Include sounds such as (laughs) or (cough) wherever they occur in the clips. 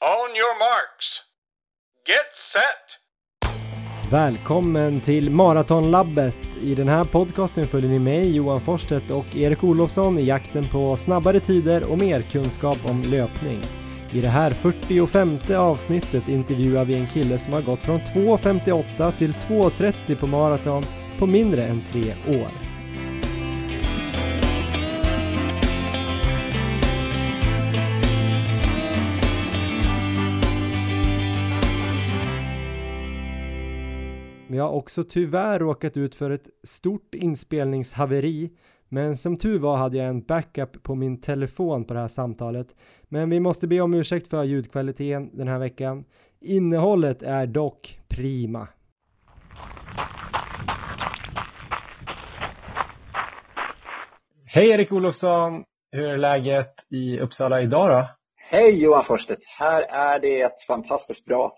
On your marks. Get set! Välkommen till Maratonlabbet! I den här podcasten följer ni mig, Johan Forsstedt och Erik Olofsson i jakten på snabbare tider och mer kunskap om löpning. I det här 45 avsnittet intervjuar vi en kille som har gått från 2.58 till 2.30 på maraton på mindre än tre år. Vi har också tyvärr råkat ut för ett stort inspelningshaveri men som tur var hade jag en backup på min telefon på det här samtalet. Men vi måste be om ursäkt för ljudkvaliteten den här veckan. Innehållet är dock prima. Hej Erik Olofsson! Hur är läget i Uppsala idag då? Hej Johan Forsstedt! Här är det fantastiskt bra.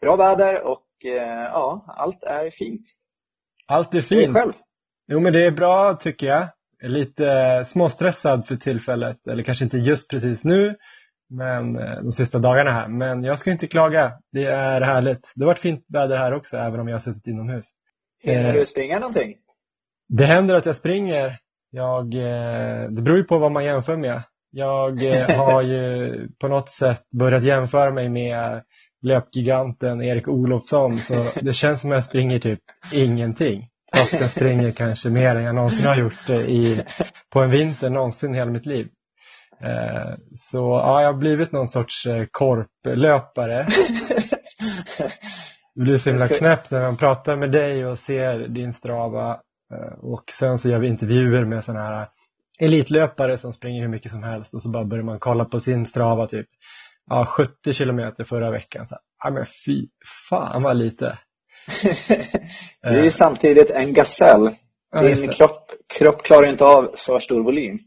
Bra väder och Eh, ja, allt är fint. Allt är fint? själv? Jo, men det är bra tycker jag. jag är lite småstressad för tillfället, eller kanske inte just precis nu, men eh, de sista dagarna här. Men jag ska inte klaga. Det är härligt. Det har varit fint väder här också, även om jag har suttit inomhus. Hinner du springa någonting? Det händer att jag springer. Jag, det beror ju på vad man jämför med. Jag (laughs) har ju på något sätt börjat jämföra mig med löpgiganten Erik Olofsson så det känns som jag springer typ ingenting. Fast jag springer kanske mer än jag någonsin har gjort i, på en vinter någonsin i hela mitt liv. Eh, så ja, jag har blivit någon sorts eh, korplöpare. Det blir så himla knäppt när man pratar med dig och ser din strava eh, och sen så gör vi intervjuer med sådana här elitlöpare som springer hur mycket som helst och så bara börjar man kolla på sin strava typ ja, 70 kilometer förra veckan. Så, ja, men fy fan vad lite. (laughs) du är ju samtidigt en gasell. Din kropp, kropp klarar inte av för stor volym.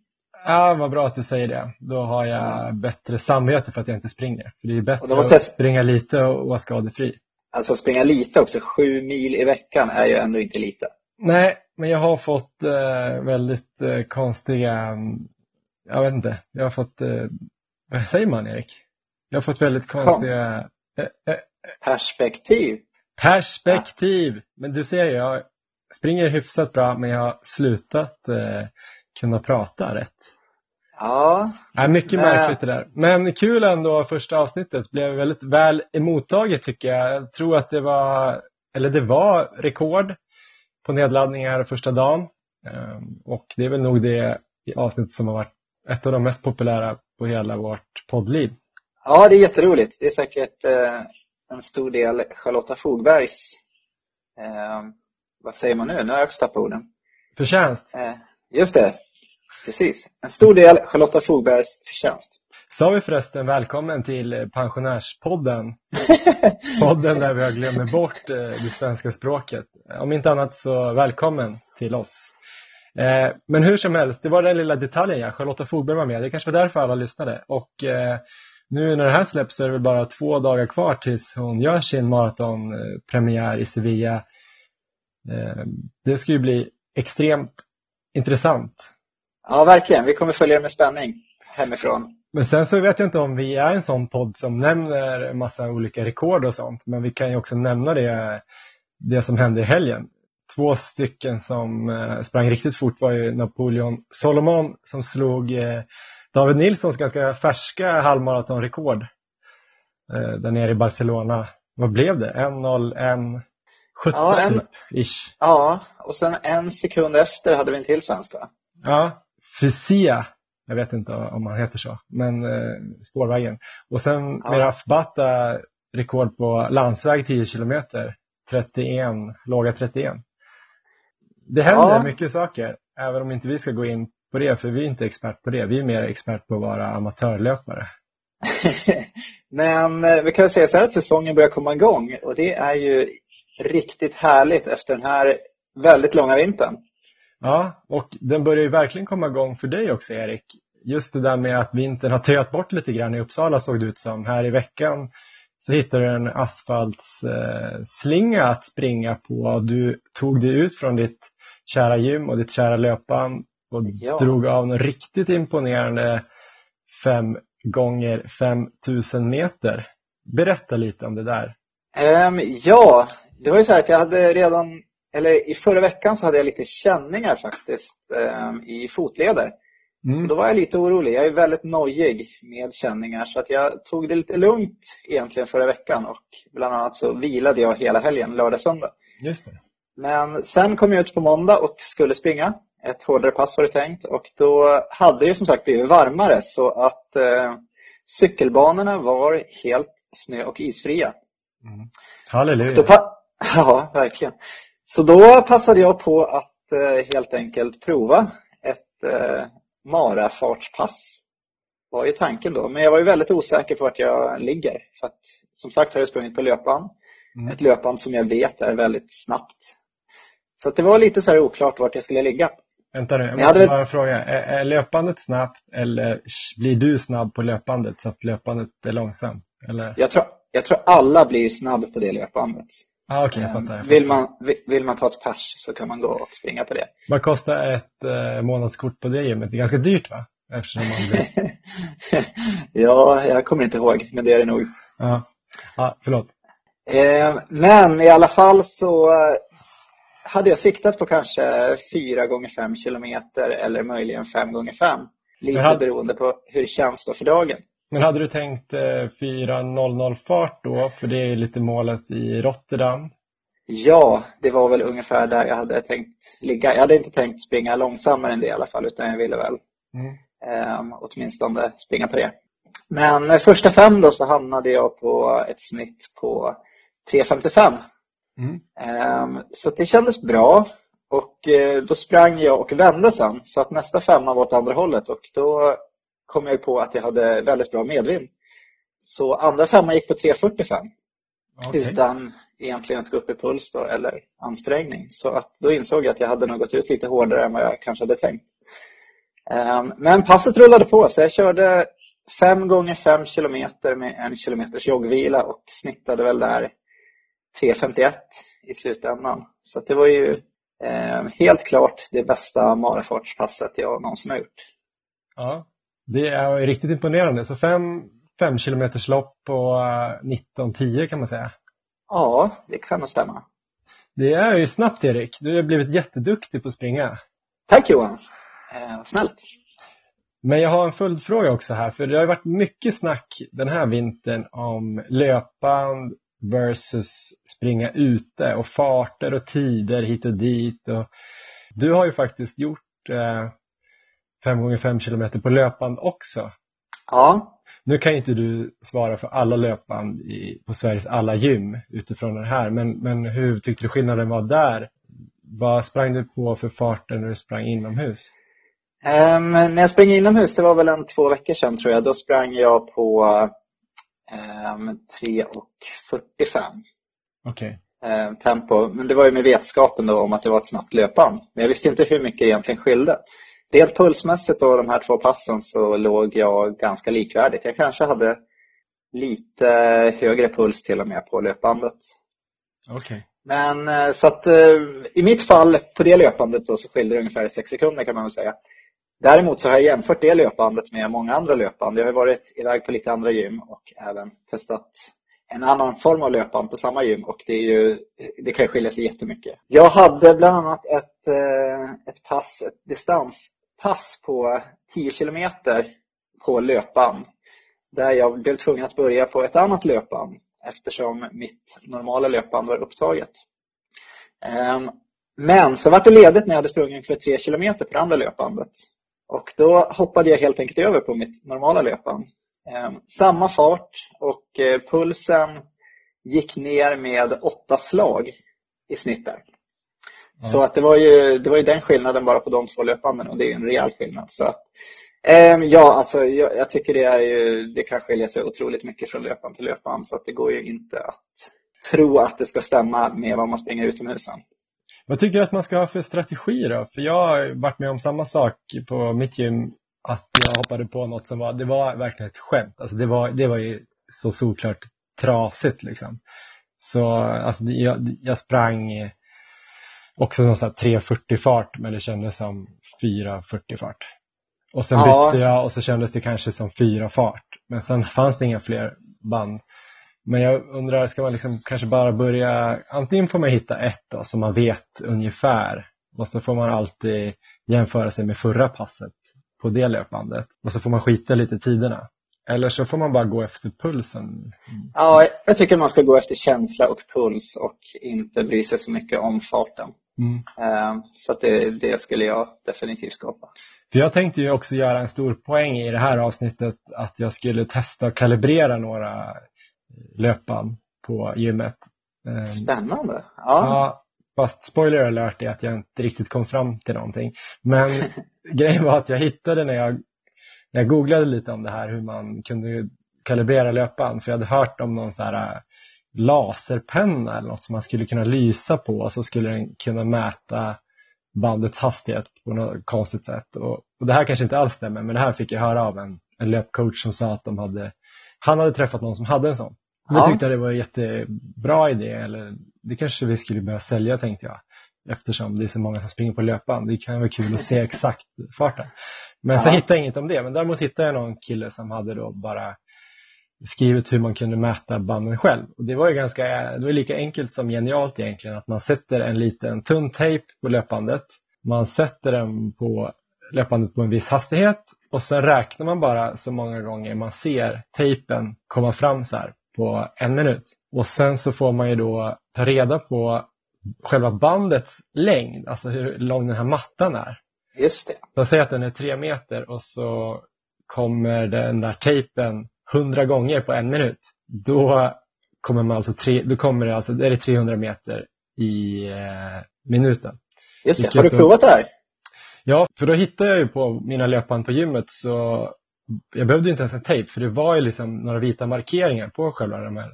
Ja, vad bra att du säger det. Då har jag bättre samvete för att jag inte springer. För det är bättre att jag... springa lite och vara skadefri. Alltså springa lite också, sju mil i veckan är ju ändå inte lite. Nej, men jag har fått eh, väldigt eh, konstiga, jag vet inte, jag har fått, eh, vad säger man Erik? Jag har fått väldigt konstiga... Äh, äh, perspektiv. Perspektiv! Ja. Men du ser, jag springer hyfsat bra men jag har slutat eh, kunna prata rätt. Ja. ja mycket men... märkligt det där. Men kul ändå, första avsnittet blev väldigt väl emottaget tycker jag. Jag tror att det var, eller det var rekord på nedladdningar första dagen. Um, och det är väl nog det avsnitt som har varit ett av de mest populära på hela vårt poddliv. Ja, det är jätteroligt. Det är säkert eh, en stor del Charlotta Fogbergs, eh, vad säger man nu? Nu har jag också tappat orden. Förtjänst. Eh, just det, precis. En stor del Charlotta Fogbergs förtjänst. Sa vi förresten välkommen till Pensionärspodden. (laughs) Podden där vi glömmer bort eh, det svenska språket. Om inte annat så välkommen till oss. Eh, men hur som helst, det var den lilla detaljen ja. Charlotta Fogberg var med. Det kanske var därför alla lyssnade. Och eh, nu när det här släpps så är det väl bara två dagar kvar tills hon gör sin maratonpremiär i Sevilla. Eh, det ska ju bli extremt intressant. Ja, verkligen. Vi kommer följa det med spänning hemifrån. Men sen så vet jag inte om vi är en sån podd som nämner massa olika rekord och sånt. Men vi kan ju också nämna det, det som hände i helgen. Två stycken som eh, sprang riktigt fort var ju Napoleon Solomon som slog eh, David Nilssons ganska färska halvmaratonrekord eh, där nere i Barcelona. Vad blev det? 1.01 70 ja, en, typ, ish. Ja, och sen en sekund efter hade vi en till svensk va? Ja, Fisia. Jag vet inte om han heter så, men eh, spårvägen. Och sen ja. Miraf Bata rekord på landsväg 10 kilometer. 31, låga 31. Det händer ja. mycket saker, även om inte vi ska gå in på det, för vi är inte expert på det. Vi är mer expert på att vara amatörlöpare. (laughs) Men eh, vi kan säga så här att säsongen börjar komma igång och det är ju riktigt härligt efter den här väldigt långa vintern. Ja, och den börjar ju verkligen komma igång för dig också Erik. Just det där med att vintern har töat bort lite grann i Uppsala såg det ut som. Här i veckan så hittade du en asfaltsslinga att springa på. Du tog dig ut från ditt kära gym och ditt kära löpband och ja. drog av en riktigt imponerande 5 gånger 5000 meter. Berätta lite om det där. Um, ja, det var ju så här att jag hade redan, eller i förra veckan så hade jag lite känningar faktiskt um, i fotleder. Mm. Så då var jag lite orolig. Jag är väldigt nojig med känningar så att jag tog det lite lugnt egentligen förra veckan och bland annat så vilade jag hela helgen, lördag, söndag. Just det. Men sen kom jag ut på måndag och skulle springa. Ett hårdare pass var det tänkt och då hade det som sagt blivit varmare så att eh, cykelbanorna var helt snö och isfria. Mm. Halleluja. (laughs) ja, verkligen. Så då passade jag på att eh, helt enkelt prova ett eh, marafartspass. var ju tanken då. Men jag var ju väldigt osäker på vart jag ligger. För att, som sagt har jag sprungit på löpband. Mm. Ett löpband som jag vet är väldigt snabbt. Så det var lite så här oklart vart jag skulle ligga. Vänta nu, jag måste bara fråga. Är, är löpbandet snabbt eller blir du snabb på löpbandet så att löpbandet är långsamt? Eller? Jag, tror, jag tror alla blir snabb på det löpbandet. Ah, okay, jag fattar, jag fattar. Vill, man, vill man ta ett pers så kan man gå och springa på det. Vad kostar ett eh, månadskort på det gymmet? Det är ganska dyrt va? Eftersom man blir... (laughs) ja, jag kommer inte ihåg, men det är det nog. Ja, ah, förlåt. Eh, men i alla fall så hade jag siktat på kanske 4 gånger 5 kilometer eller möjligen 5 gånger 5 Lite hade... beroende på hur det känns då för dagen. Men hade du tänkt 4.00 eh, fart då? För det är lite målet i Rotterdam. Ja, det var väl ungefär där jag hade tänkt ligga. Jag hade inte tänkt springa långsammare än det i alla fall, utan jag ville väl mm. eh, åtminstone springa på det. Men första fem då så hamnade jag på ett snitt på 3.55 Mm. Ehm, så det kändes bra och eh, då sprang jag och vände sen så att nästa femma var åt andra hållet och då kom jag på att jag hade väldigt bra medvind. Så andra femman gick på 3.45 okay. utan egentligen att gå upp i puls då, eller ansträngning. Så att då insåg jag att jag hade nog gått ut lite hårdare än vad jag kanske hade tänkt. Ehm, men passet rullade på så jag körde 5 gånger 5 kilometer med en kilometers joggvila och snittade väl där 3.51 i slutändan. Så det var ju eh, helt klart det bästa marafartspasset jag någonsin har gjort. Ja, det är riktigt imponerande. Så fem, fem kilometers lopp på 19.10 kan man säga. Ja, det kan nog stämma. Det är ju snabbt Erik. Du har blivit jätteduktig på att springa. Tack Johan. Eh, snällt. Men jag har en följdfråga också här, för det har varit mycket snack den här vintern om löpband versus springa ute och farter och tider hit och dit. Och du har ju faktiskt gjort eh, 5 gånger 5 kilometer på löpband också. Ja. Nu kan inte du svara för alla löpband i, på Sveriges alla gym utifrån det här, men, men hur tyckte du skillnaden var där? Vad sprang du på för farter när du sprang inomhus? Um, när jag sprang inomhus, det var väl en två veckor sedan tror jag, då sprang jag på 3 ehm, och 45 okay. Ehm, tempo. Men det var ju med vetskapen då om att det var ett snabbt löpband. Men jag visste inte hur mycket det egentligen skilde. Rent pulsmässigt då de här två passen så låg jag ganska likvärdigt. Jag kanske hade lite högre puls till och med på löpbandet. Okay. Men eh, så att eh, i mitt fall på det löpbandet då så skilde det ungefär 6 sekunder kan man väl säga. Däremot så har jag jämfört det löpbandet med många andra löpband. Jag har varit iväg på lite andra gym och även testat en annan form av löpband på samma gym och det, är ju, det kan skilja sig jättemycket. Jag hade bland annat ett, eh, ett pass, ett distanspass på 10 kilometer på löpband där jag blev tvungen att börja på ett annat löpband eftersom mitt normala löpband var upptaget. Ehm, men så var det ledigt när jag hade sprungit för 3 kilometer på det andra löpbandet och då hoppade jag helt enkelt över på mitt normala löpband. Ehm, samma fart och eh, pulsen gick ner med åtta slag i snitt där. Mm. Så att det var, ju, det var ju den skillnaden bara på de två löpbanden och det är en rejäl skillnad. Så att, eh, ja, alltså jag, jag, tycker det, är ju, det kan skilja sig otroligt mycket från löpband till löpband så att det går ju inte att tro att det ska stämma med vad man springer utomhus sen. Vad tycker du att man ska ha för strategi då? För jag har varit med om samma sak på mitt gym, att jag hoppade på något som var, det var verkligen ett skämt. Alltså det var, det var ju så såklart trasigt liksom. Så alltså, jag, jag sprang också någon sån 3.40 fart, men det kändes som 4.40 fart. Och sen ja. bytte jag och så kändes det kanske som 4 fart. Men sen fanns det inga fler band. Men jag undrar, ska man liksom kanske bara börja, antingen får man hitta ett då, som man vet ungefär och så får man alltid jämföra sig med förra passet på det löpbandet och så får man skita lite i tiderna. Eller så får man bara gå efter pulsen. Ja, jag tycker man ska gå efter känsla och puls och inte bry sig så mycket om farten. Mm. Eh, så det, det skulle jag definitivt skapa. För jag tänkte ju också göra en stor poäng i det här avsnittet att jag skulle testa och kalibrera några löpband på gymmet. Eh, Spännande. Ja. ja. Fast spoiler alert är att jag inte riktigt kom fram till någonting. Men (laughs) grejen var att jag hittade när jag, när jag googlade lite om det här hur man kunde kalibrera löpband. För jag hade hört om någon så här äh, laserpenna eller något som man skulle kunna lysa på och så skulle den kunna mäta bandets hastighet på något konstigt sätt. Och, och det här kanske inte alls stämmer men det här fick jag höra av en, en löpcoach som sa att de hade, han hade träffat någon som hade en sån. Ja. Det tyckte jag det var en jättebra idé. Eller det kanske vi skulle börja sälja tänkte jag. Eftersom det är så många som springer på löpband. Det kan vara kul att se (laughs) exakt farten. Men ja. sen hittade jag inget om det. Men däremot hittade jag någon kille som hade då bara skrivit hur man kunde mäta banden själv. Och det var ju ganska, det var lika enkelt som genialt egentligen. Att man sätter en liten tunn tejp på löpbandet. Man sätter den på löpbandet på en viss hastighet och sen räknar man bara så många gånger man ser tejpen komma fram så här på en minut. Och sen så får man ju då ta reda på själva bandets längd, alltså hur lång den här mattan är. Just det. De säger att den är tre meter och så kommer den där tejpen hundra gånger på en minut. Då kommer man alltså, tre, då kommer det alltså, är det 300 meter i eh, minuten. Just det, har du provat det här? Ja, för då hittade jag ju på mina löpband på gymmet så jag behövde inte ens en tejp för det var ju liksom några vita markeringar på själva de här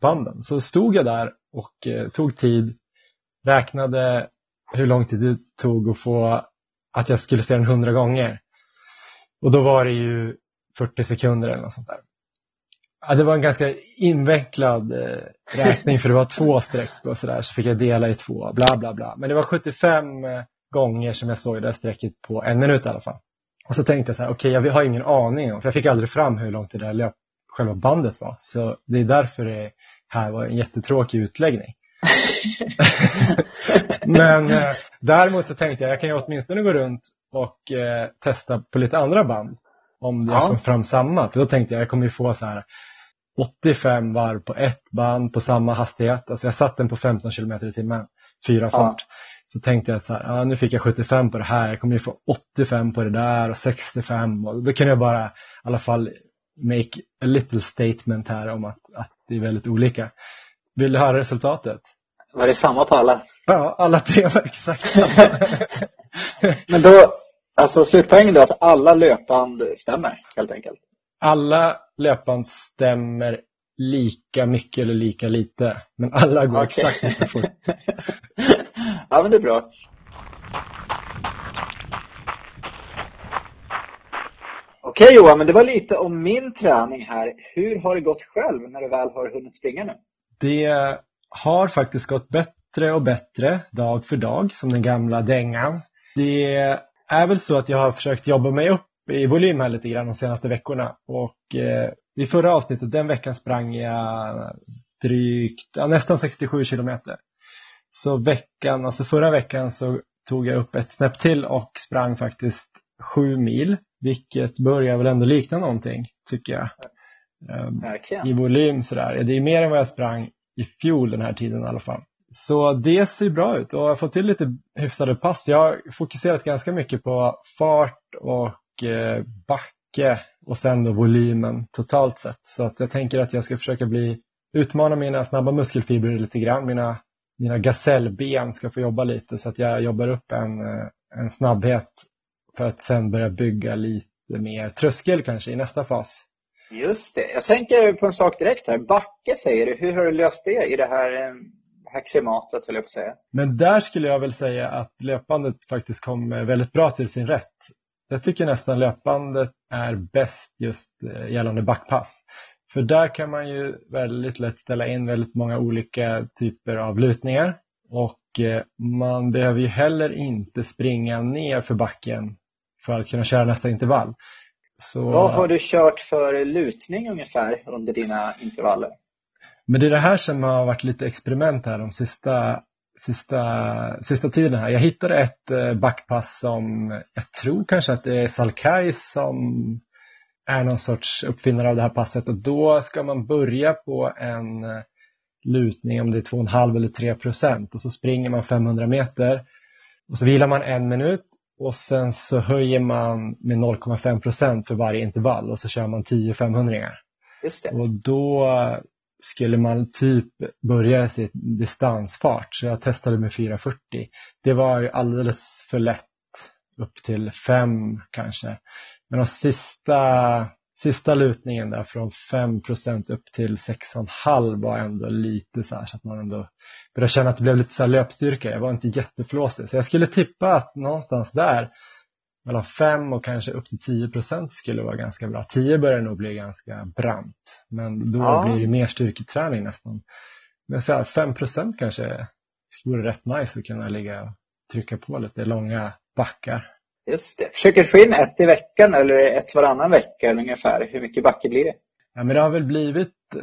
banden. Så stod jag där och eh, tog tid, räknade hur lång tid det tog att få att jag skulle se den hundra gånger. Och då var det ju 40 sekunder eller något sånt där. Ja, det var en ganska invecklad eh, räkning för det var två streck och sådär så fick jag dela i två, bla bla bla. Men det var 75 eh, gånger som jag såg det där strecket på en minut i alla fall. Och så tänkte jag så här, okej okay, jag har ingen aning om, för jag fick aldrig fram hur långt det där löp, själva bandet var. Så det är därför det här var en jättetråkig utläggning. (laughs) Men eh, däremot så tänkte jag, jag kan ju åtminstone gå runt och eh, testa på lite andra band. Om det ja. kommer fram samma. För då tänkte jag, jag kommer ju få så här 85 varv på ett band på samma hastighet. Alltså jag satt den på 15 km i timmen, fyra fart. Ja. Så tänkte jag att så här, ja, nu fick jag 75 på det här, jag kommer ju få 85 på det där och 65 och då kan jag bara i alla fall make a little statement här om att, att det är väldigt olika. Vill du höra resultatet? Var det samma på alla? Ja, alla tre var (laughs) exakt samma. (laughs) Men då, alltså slutpoängen då att alla löpband stämmer helt enkelt? Alla löpband stämmer lika mycket eller lika lite. Men alla går okay. exakt lika fort. (laughs) ja, men det är bra. Okej Johan, men det var lite om min träning här. Hur har det gått själv när du väl har hunnit springa nu? Det har faktiskt gått bättre och bättre dag för dag, som den gamla dängan. Det är väl så att jag har försökt jobba mig upp i volym här lite grann de senaste veckorna och eh, i förra avsnittet, den veckan sprang jag drygt, ja, nästan 67 kilometer. Så veckan, alltså förra veckan så tog jag upp ett snäpp till och sprang faktiskt sju mil, vilket börjar väl ändå likna någonting, tycker jag. Ehm, Verkligen. I volym sådär. Det är mer än vad jag sprang i fjol den här tiden i alla fall. Så det ser bra ut och jag har fått till lite hyfsade pass. Jag har fokuserat ganska mycket på fart och eh, backe och sen då volymen totalt sett. Så att jag tänker att jag ska försöka bli utmana mina snabba muskelfibrer lite grann. Mina, mina gasellben ska få jobba lite så att jag jobbar upp en, eh, en snabbhet för att sen börja bygga lite mer tröskel kanske i nästa fas. Just det. Jag tänker på en sak direkt här. Backe säger du. Hur har du löst det i det här, eh, här klimatet, vill jag på säga? Men där skulle jag väl säga att löpandet faktiskt kommer eh, väldigt bra till sin rätt. Jag tycker nästan löpbandet är bäst just eh, gällande backpass. För där kan man ju väldigt lätt ställa in väldigt många olika typer av lutningar. Och man behöver ju heller inte springa ner för backen för att kunna köra nästa intervall. Så... Vad har du kört för lutning ungefär under dina intervaller? Men det är det här som har varit lite experiment här de sista, sista, sista tiden. Här. Jag hittade ett eh, backpass som jag tror kanske att det är Salkai som är någon sorts uppfinnare av det här passet och då ska man börja på en eh, lutning om det är 2,5 eller 3 procent och så springer man 500 meter och så vilar man en minut och sen så höjer man med 0,5 procent för varje intervall och så kör man 10 500 Just det. Och då skulle man typ börja sitt distansfart så jag testade med 440. Det var ju alldeles för lätt upp till 5 kanske. Men de sista, sista lutningen där från 5% upp till 6,5 var ändå lite så här så att man ändå började känna att det blev lite så löpstyrka. Jag var inte jätteflåsig. Så jag skulle tippa att någonstans där mellan 5 och kanske upp till 10% skulle vara ganska bra. 10 börjar nog bli ganska brant. Men då Ja. blir det mer styrketräning nästan. Men så här, 5 kanske vore rätt nice att kunna ligga och trycka på lite långa backar. Just det. Försöker få in ett i veckan eller ett varannan vecka eller ungefär. Hur mycket backe blir det? Ja, men det har väl blivit eh,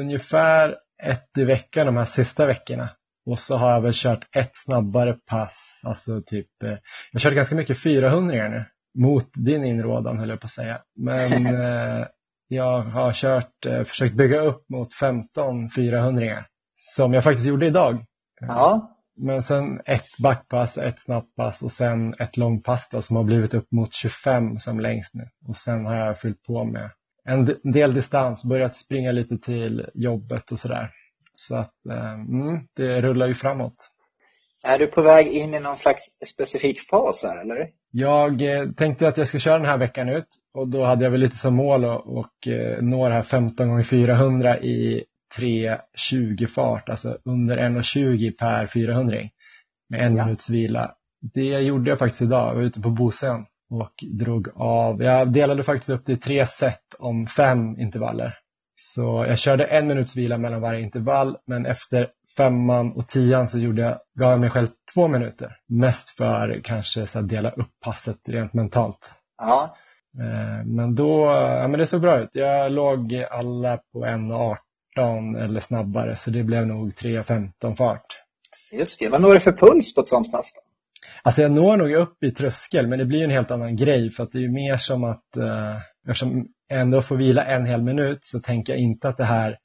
ungefär ett i veckan de här sista veckorna. Och så har jag väl kört ett snabbare pass, alltså typ, eh, jag har kört ganska mycket 400 nu. Mot din inrådan höll jag på att säga. Men (laughs) eh, jag har kört, eh, försökt bygga upp mot 15 400 Som jag faktiskt gjorde idag. Ja, Men sen ett backpass, ett snabbpass och sen ett långpass då, som har blivit upp mot 25 som längst nu. Och sen har jag fyllt på med en del distans, börjat springa lite till jobbet och sådär. Så att eh, mm, det rullar ju framåt. Är du på väg in i någon slags specifik fas här eller? Jag eh, tänkte att jag ska köra den här veckan ut och då hade jag väl lite som mål att och, eh, nå det här 15 gånger 400 i 3.20 fart, alltså under 1.20 per 400 med en Ja. minuts vila. Det gjorde jag faktiskt idag, jag var ute på Bosön och drog av, jag delade faktiskt upp det i tre set om fem intervaller. Så jag körde en minuts vila mellan varje intervall, men efter femman och tian så gjorde jag, gav jag mig själv två minuter. Mest för kanske så att dela upp passet rent mentalt. Ja, Eh, Men då, ja men det såg bra ut. Jag låg alla på 1.18 eller snabbare så det blev nog 3.15 fart. just det. Vad når du för puls på ett sånt pass? Då? Alltså jag når nog upp i tröskel men det blir en helt annan grej för att det är ju mer som att eh, eftersom jag ändå får vila en hel minut så tänker jag inte att det här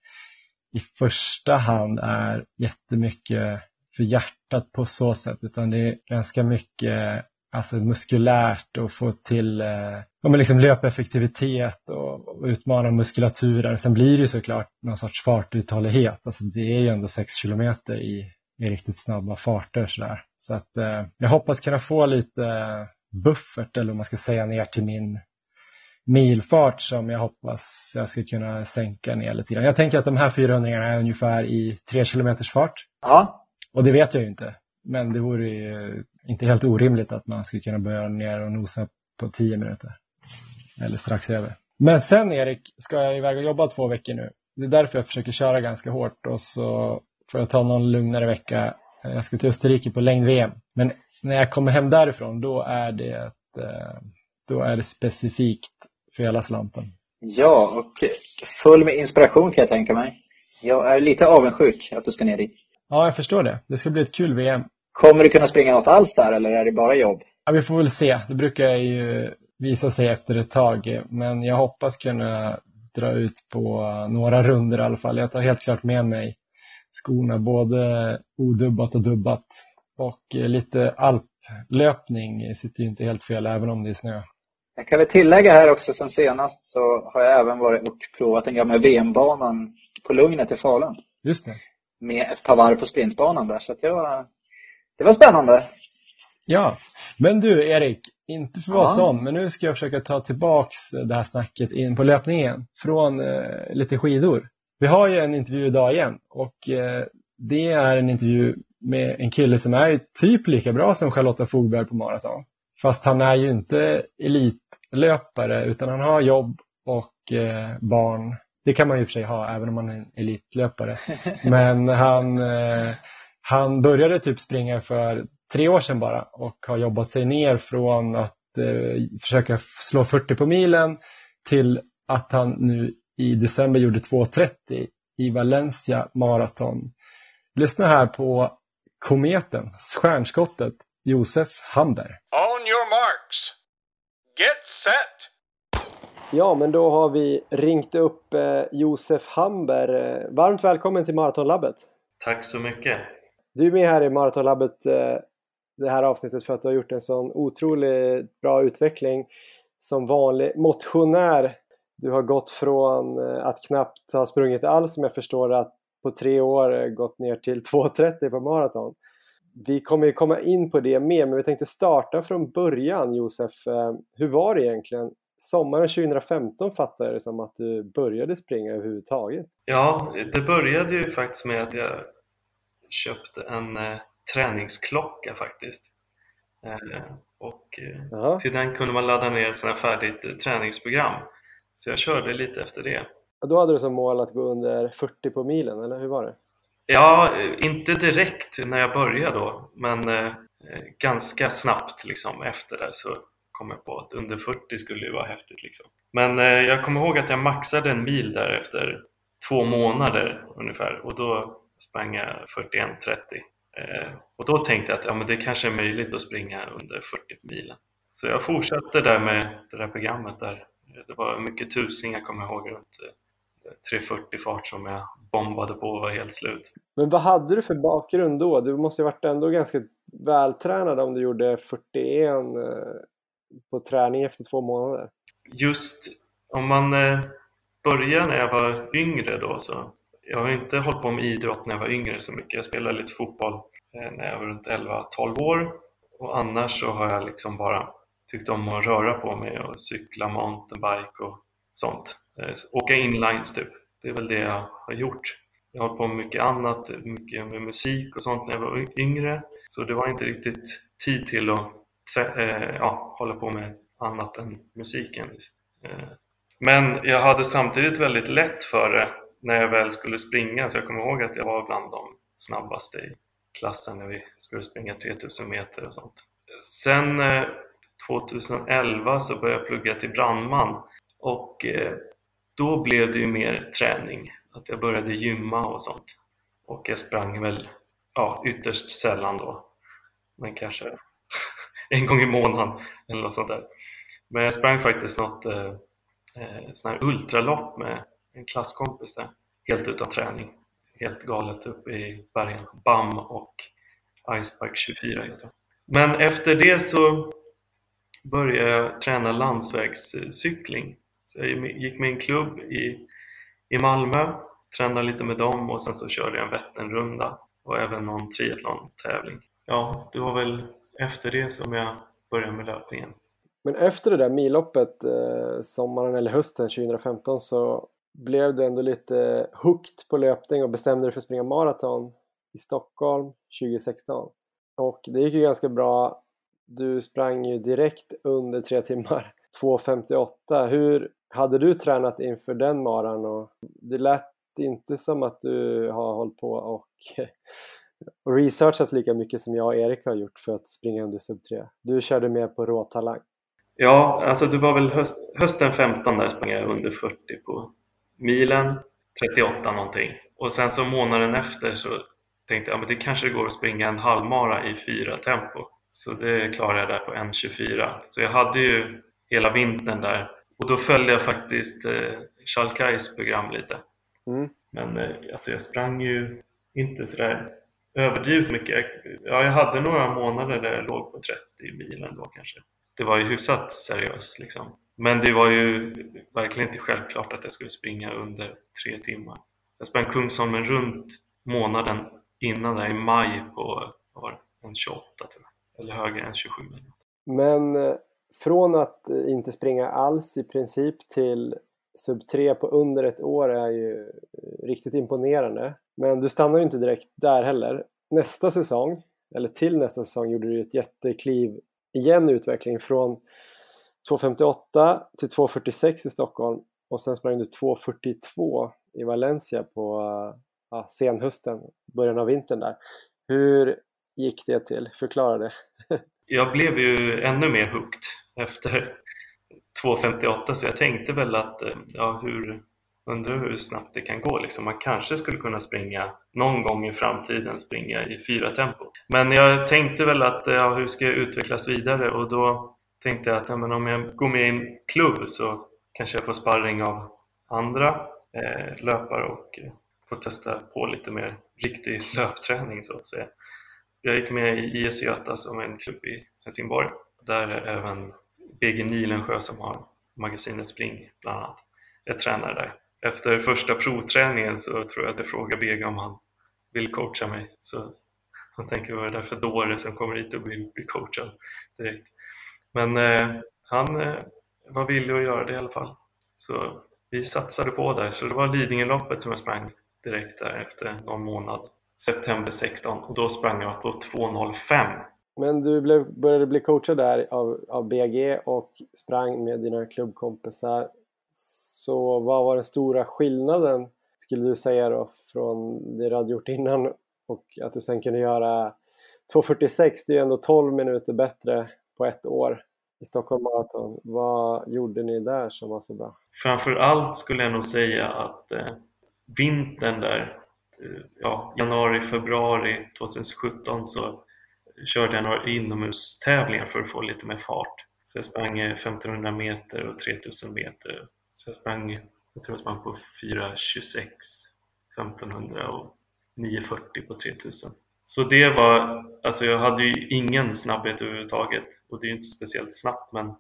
i första hand är jättemycket för hjärtat på så sätt utan det är ganska mycket alltså muskulärt och få till eh, liksom löpeffektivitet och, och utmana muskulaturen. Sen blir det ju såklart någon sorts fartuthållighet. Alltså det är ju ändå 6 kilometer i, i riktigt snabba farter sådär. Så att eh, jag hoppas kunna få lite buffert eller vad man ska säga ner till min milfart som jag hoppas jag ska kunna sänka ner lite grann. Jag tänker att de här 400 är ungefär i 3 kilometers fart. Ja, Och det vet jag ju inte. Men det vore ju inte helt orimligt att man skulle kunna börja ner och nosa på 10 minuter. Eller strax över. Men sen Erik, ska jag iväg och jobba två veckor nu. Det är därför jag försöker köra ganska hårt och så får jag ta någon lugnare vecka. Jag ska till Österrike på längd-VM. Men när jag kommer hem därifrån då är det, eh, då är det specifikt för hela slanten. ja och full med inspiration kan jag tänka mig. Jag är lite avundsjuk att du ska ner dit. Ja, jag förstår det. Det ska bli ett kul VM. Kommer du kunna springa något alls där eller är det bara jobb? Ja, vi får väl se. Det brukar ju visa sig efter ett tag. Men jag hoppas kunna dra ut på några runder i alla fall. Jag tar helt klart med mig skorna, både odubbat och dubbat. Och eh, lite alplöpning sitter ju inte helt fel, även om det är snö. Jag kan väl tillägga här också sen senast så har jag även varit och provat den gamla VM-banan på Lugnet i Falun. Just det. Med ett par varv på sprintbanan där. Så att det, var, det var spännande. Ja, men du Erik, inte för att vara Ja. sån, men nu ska jag försöka ta tillbaks det här snacket in på löpningen från eh, lite skidor. Vi har ju en intervju idag igen och eh, det är en intervju med en kille som är typ lika bra som Charlotta Fogberg på maraton. Fast han är ju inte elitlöpare utan han har jobb och eh, barn. Det kan man ju i och för sig ha även om man är en elitlöpare. (laughs) Men han, eh, han började typ springa för tre år sedan bara och har jobbat sig ner från att försöka slå 40 på milen till att han nu i december gjorde 2.30 i Valencia Marathon. Lyssna här på kometen, stjärnskottet, Josef Hamber. On your marks. Get set. Ja, men då har vi ringt upp eh, Josef Hamber. Varmt välkommen till Maratonlabbet. Tack så mycket. Du är med här i Maratonlabbet eh, det här avsnittet för att du har gjort en sån otroligt bra utveckling som vanlig motionär. Du har gått från att knappt ha sprungit alls som jag förstår att på tre år gått ner till (laughs) 2.30 på maraton. Vi kommer ju komma in på det mer, men vi tänkte starta från början Josef. Hur var det egentligen? sommaren 2015 fattar jag det som att du började springa överhuvudtaget. Ja, det började ju faktiskt med att jag köpte en eh, träningsklocka faktiskt. Eh, och eh, till den kunde man ladda ner ett sådant färdigt eh, träningsprogram. Så jag körde lite efter det. Och då hade du som mål att gå under 40 på milen, eller hur var det? Ja, inte direkt när jag började då, men eh, ganska snabbt liksom efter det så kom jag på att under 40 skulle ju vara häftigt liksom. Men eh, jag kommer ihåg att jag maxade en mil där efter två månader ungefär och då sprang jag 41.30 eh, och då tänkte jag att ja, men det kanske är möjligt att springa under 40 milen. Så jag fortsatte där med det där programmet där. Det var mycket tusingar kommer jag ihåg runt 340 eh, fart som jag bombade på och var helt slut. Men vad hade du för bakgrund då? Du måste ju varit ändå ganska vältränad om du gjorde 41 på träning efter två månader? Just om man eh, börjar när jag var yngre då så jag har inte hållit på med idrott när jag var yngre så mycket. Jag spelade lite fotboll eh, när jag var runt 11-12 år och annars så har jag liksom bara Tyckte om att röra på mig och cykla mountainbike och sånt. Eh, åka inlines typ. Det är väl det jag har gjort. Jag har hållit på med mycket annat, mycket med musik och sånt när jag var yngre. Så det var inte riktigt tid till att eh, ja, hålla på med annat än musiken. Eh, men jag hade samtidigt väldigt lätt för det när jag väl skulle springa så jag kommer ihåg att jag var bland de snabbaste i klassen när vi skulle springa 3000 meter och sånt. Sen 2011 så började jag plugga till brandman och eh, då blev det ju mer träning, att jag började gymma och sånt. Och jag sprang väl ja, ytterst sällan då, men kanske (laughs) en gång i månaden eller något sånt där. Men jag sprang faktiskt något eh, eh sån här ultralopp med en klasskompis där, helt utan träning. Helt galet uppe i bergen. BAM och Icepark 24 heter det. Men efter det så började jag träna landsvägscykling. Så jag gick med en klubb i, i Malmö, tränade lite med dem och sen så körde jag en Vätternrunda och även någon triathlon-tävling. Ja, det var väl efter det som jag började med löpningen. Men efter det där milloppet eh, sommaren eller hösten 2015 så blev du ändå lite eh, hooked på löpning och bestämde dig för att springa maraton i Stockholm 2016. Och det gick ju ganska bra. Du sprang ju direkt under tre timmar, (laughs) 2.58. Hur hade du tränat inför den maran? Och det lät inte som att du har hållit på och (laughs) och researchat lika mycket som jag och Erik har gjort för att springa under sub 3. Du körde mer på råtalang. Ja, alltså det var väl höst, hösten 15 där sprang jag under 40 på milen, 38 någonting. Och sen så månaden efter så tänkte jag att ja, det kanske går att springa en halvmara i fyra tempo. Så det klarade jag där på 1.24. Så jag hade ju hela vintern där och då följde jag faktiskt eh, Chalkais program lite. Mm. Men eh, alltså jag sprang ju inte sådär överdrivet mycket. Ja, jag hade några månader där jag låg på 30 milen då kanske. Det var ju hyfsat seriöst liksom. Men det var ju verkligen inte självklart att jag skulle springa under tre timmar. Jag sprang Kungsholmen runt månaden innan där i maj på var en 28 tror jag. Eller högre än 27 minuter. Men eh, från att eh, inte springa alls i princip till sub 3 på under ett år är ju eh, riktigt imponerande. Men du stannar ju inte direkt där heller. Nästa säsong, eller till nästa säsong, gjorde du ett jättekliv igen i utveckling från 2.58 till 2.46 i Stockholm och sen sprang du 2.42 i Valencia på ja, senhösten, början av vintern där. Hur gick det till? Förklara det jag blev ju ännu mer hooked efter 2.58 så jag tänkte väl att eh, ja, hur, undrar hur snabbt det kan gå. Liksom. Man kanske skulle kunna springa någon gång i framtiden, springa i fyra tempo. Men jag tänkte väl att eh, ja, hur ska jag utvecklas vidare och då tänkte jag att ja, men om jag går med i en klubb så kanske jag får sparring av andra eh, löpare och eh, får testa på lite mer riktig löpträning så att säga. Jag gick med i IS Göta som är en klubb i Helsingborg. Där är även BG Nilensjö som har magasinet Spring bland annat. Jag tränar där. Efter första provträningen så tror jag att jag frågar BG om han vill coacha mig. Så han tänker vad är det där för dåre som kommer hit och vill bli coachad direkt. Men eh, han eh, var villig att göra det i alla fall. Så vi satsade på där. Så det var Lidingöloppet som jag sprang direkt där efter någon månad. September 16 och då sprang jag på 2.05. Men du blev, började bli coachad där av, av BG och sprang med dina klubbkompisar. Så vad var den stora skillnaden skulle du säga då från det du hade gjort innan och att du sen kunde göra 2.46, det är ju ändå 12 minuter bättre på ett år i Stockholm Marathon. Vad gjorde ni där som var så bra? Framför allt skulle jag nog säga att eh, vintern där, Eh, ja, januari, februari 2017 så körde jag några inomhustävlingar för att få lite mer fart. Så jag sprang eh, 1500 meter och 3000 meter. Så jag sprang, jag tror jag sprang på 4.26, 1500 och 9.40 på 3000. Så det var, alltså jag hade ju ingen snabbhet överhuvudtaget och det är ju inte speciellt snabbt men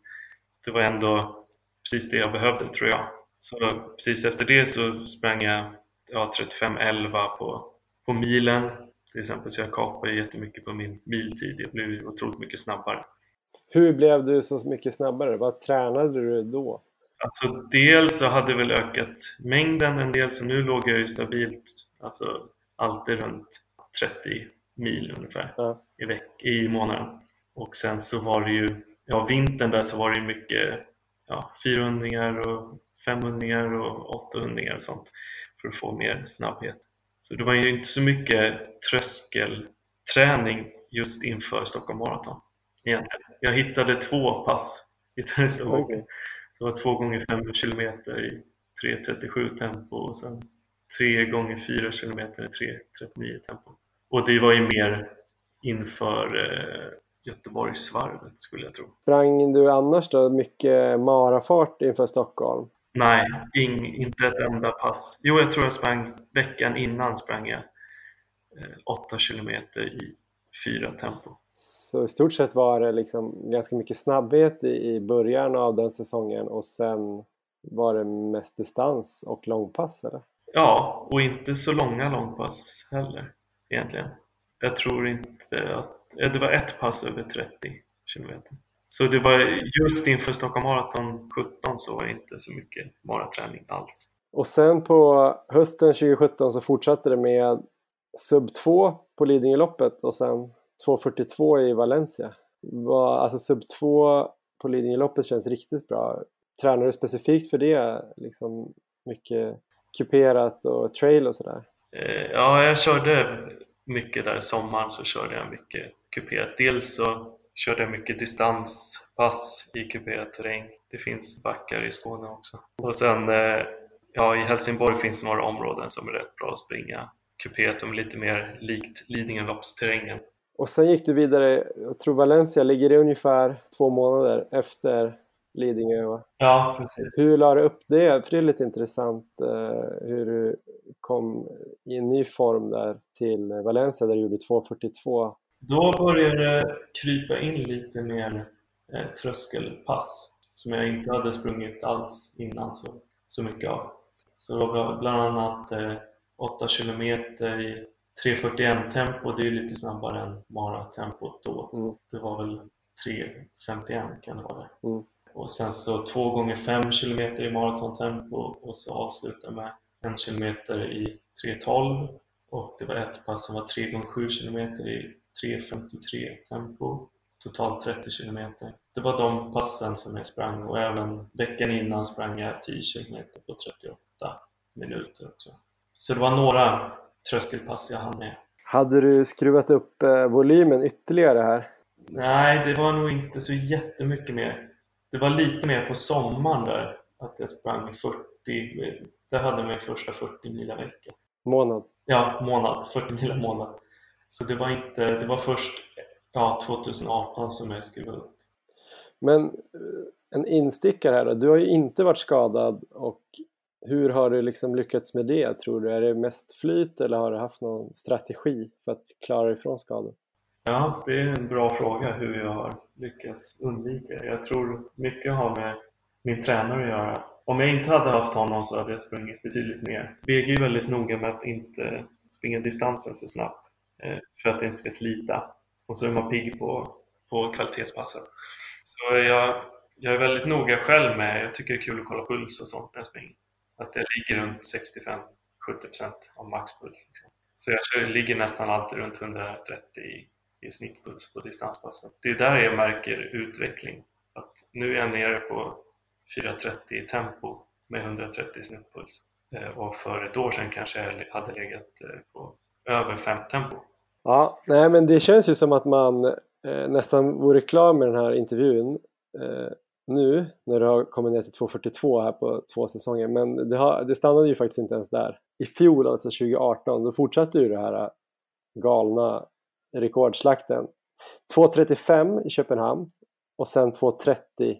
det var ändå precis det jag behövde tror jag. Så precis efter det så sprang jag ja, 35-11 på, på milen till exempel så jag kapade jättemycket på min miltid. Jag blev otroligt mycket snabbare. Hur blev du så mycket snabbare? Vad tränade du då? Alltså dels så hade jag väl ökat mängden en del så nu låg jag ju stabilt alltså alltid runt 30 mil ungefär ja. i, veck i månaden. Och sen så var det ju, ja vintern där så var det ju mycket ja, 400 och 500 och 800 och sånt för att få mer snabbhet. Så det var ju inte så mycket tröskelträning just inför Stockholm Marathon egentligen. Jag hittade två pass i. Okay. Det var två gånger fem kilometer i 3.37 tempo och sen tre gånger fyra kilometer i 3.39 tempo. Och det var ju mer inför eh, Göteborgsvarvet skulle jag tro. Sprang du annars då mycket marafart inför Stockholm? Nej, ing, inte ett enda pass. Jo, jag tror jag sprang veckan innan sprang jag eh, 8 kilometer i fyra tempo. Så i stort sett var det liksom ganska mycket snabbhet i, i början av den säsongen och sen var det mest distans och långpass eller? Ja, och inte så långa långpass heller egentligen. Jag tror inte att... Det var ett pass över 30 kilometer. Så det var just inför Stockholm Marathon 17 så var det inte så mycket maraträning alls. Och sen på hösten 2017 så fortsatte det med sub 2 på Lidingöloppet och sen 2.42 i Valencia. Alltså sub 2 på Lidingöloppet känns riktigt bra. Tränar du specifikt för det? Liksom mycket kuperat och trail och sådär? Eh, ja, jag körde mycket där i sommaren så körde jag mycket kuperat. Dels så körde jag mycket distanspass i kuperad terräng. Det finns backar i Skåne också. Och sen eh, ja, i Helsingborg finns några områden som är rätt bra att springa kuperat, de är lite mer likt Lidingöloppsterrängen. Och sen gick du vidare, jag tror Valencia ligger det ungefär två månader efter Lidingö va? Ja, precis. Hur la du upp det? För det är lite intressant eh, hur du kom i en ny form där till Valencia där du gjorde 2.42 då började det krypa in lite mer eh, tröskelpass som jag inte hade sprungit alls innan så, så mycket av. Så det var bland annat eh, 8 km i 3.41 tempo, det är lite snabbare än maratempot då. Mm. Det var väl 3.51 kan det vara det. Mm. Och sen så 2 gånger 5 km i maratontempo och så avsluta med 1 km i 3.12 och det var ett pass som var 3 gånger 7 km i 3.53 tempo, totalt 30 kilometer. Det var de passen som jag sprang och även veckan innan sprang jag 10 kilometer på 38 minuter också. Så det var några tröskelpass jag hann med. Hade du skruvat upp eh, volymen ytterligare här? Nej, det var nog inte så jättemycket mer. Det var lite mer på sommaren där, att jag sprang 40 Det hade min första 40 mila vecka. Månad? Ja, månad. 40 mila månad. Så det var inte, det var först ja, 2018 som jag skulle upp. Men eh, en instickare här då. Du har ju inte varit skadad och hur har du liksom lyckats med det tror du? Är det mest flyt eller har du haft någon strategi för att klara dig från skador? Ja, det är en bra fråga hur jag har lyckats undvika det. Jag tror mycket har med min tränare att göra. Om jag inte hade haft honom så hade jag sprungit betydligt mer. BG är väldigt noga med att inte springa distansen så snabbt Eh, för att det inte ska slita. Och så är man pigg på, på kvalitetspassen. Så jag, jag är väldigt noga själv med, jag tycker det är kul att kolla puls och sånt när jag springer. Att det ligger runt 65-70% av maxpuls. Liksom. Så jag ligger nästan alltid runt 130 i, i snittpuls på distanspassen. Det är där jag märker utveckling. Att nu är jag nere på 4.30 i tempo med 130 snittpuls. Eh, och för ett år sedan kanske jag hade legat eh, på över 5 tempo. Ja, nej men det känns ju som att man eh, nästan vore klar med den här intervjun eh, nu när du har kommit ner till 2.42 här på två säsonger men det, har, det stannade ju faktiskt inte ens där. I fjol, alltså 2018, då fortsatte ju det här eh, galna rekordslakten. 2.35 i Köpenhamn och sen 2.30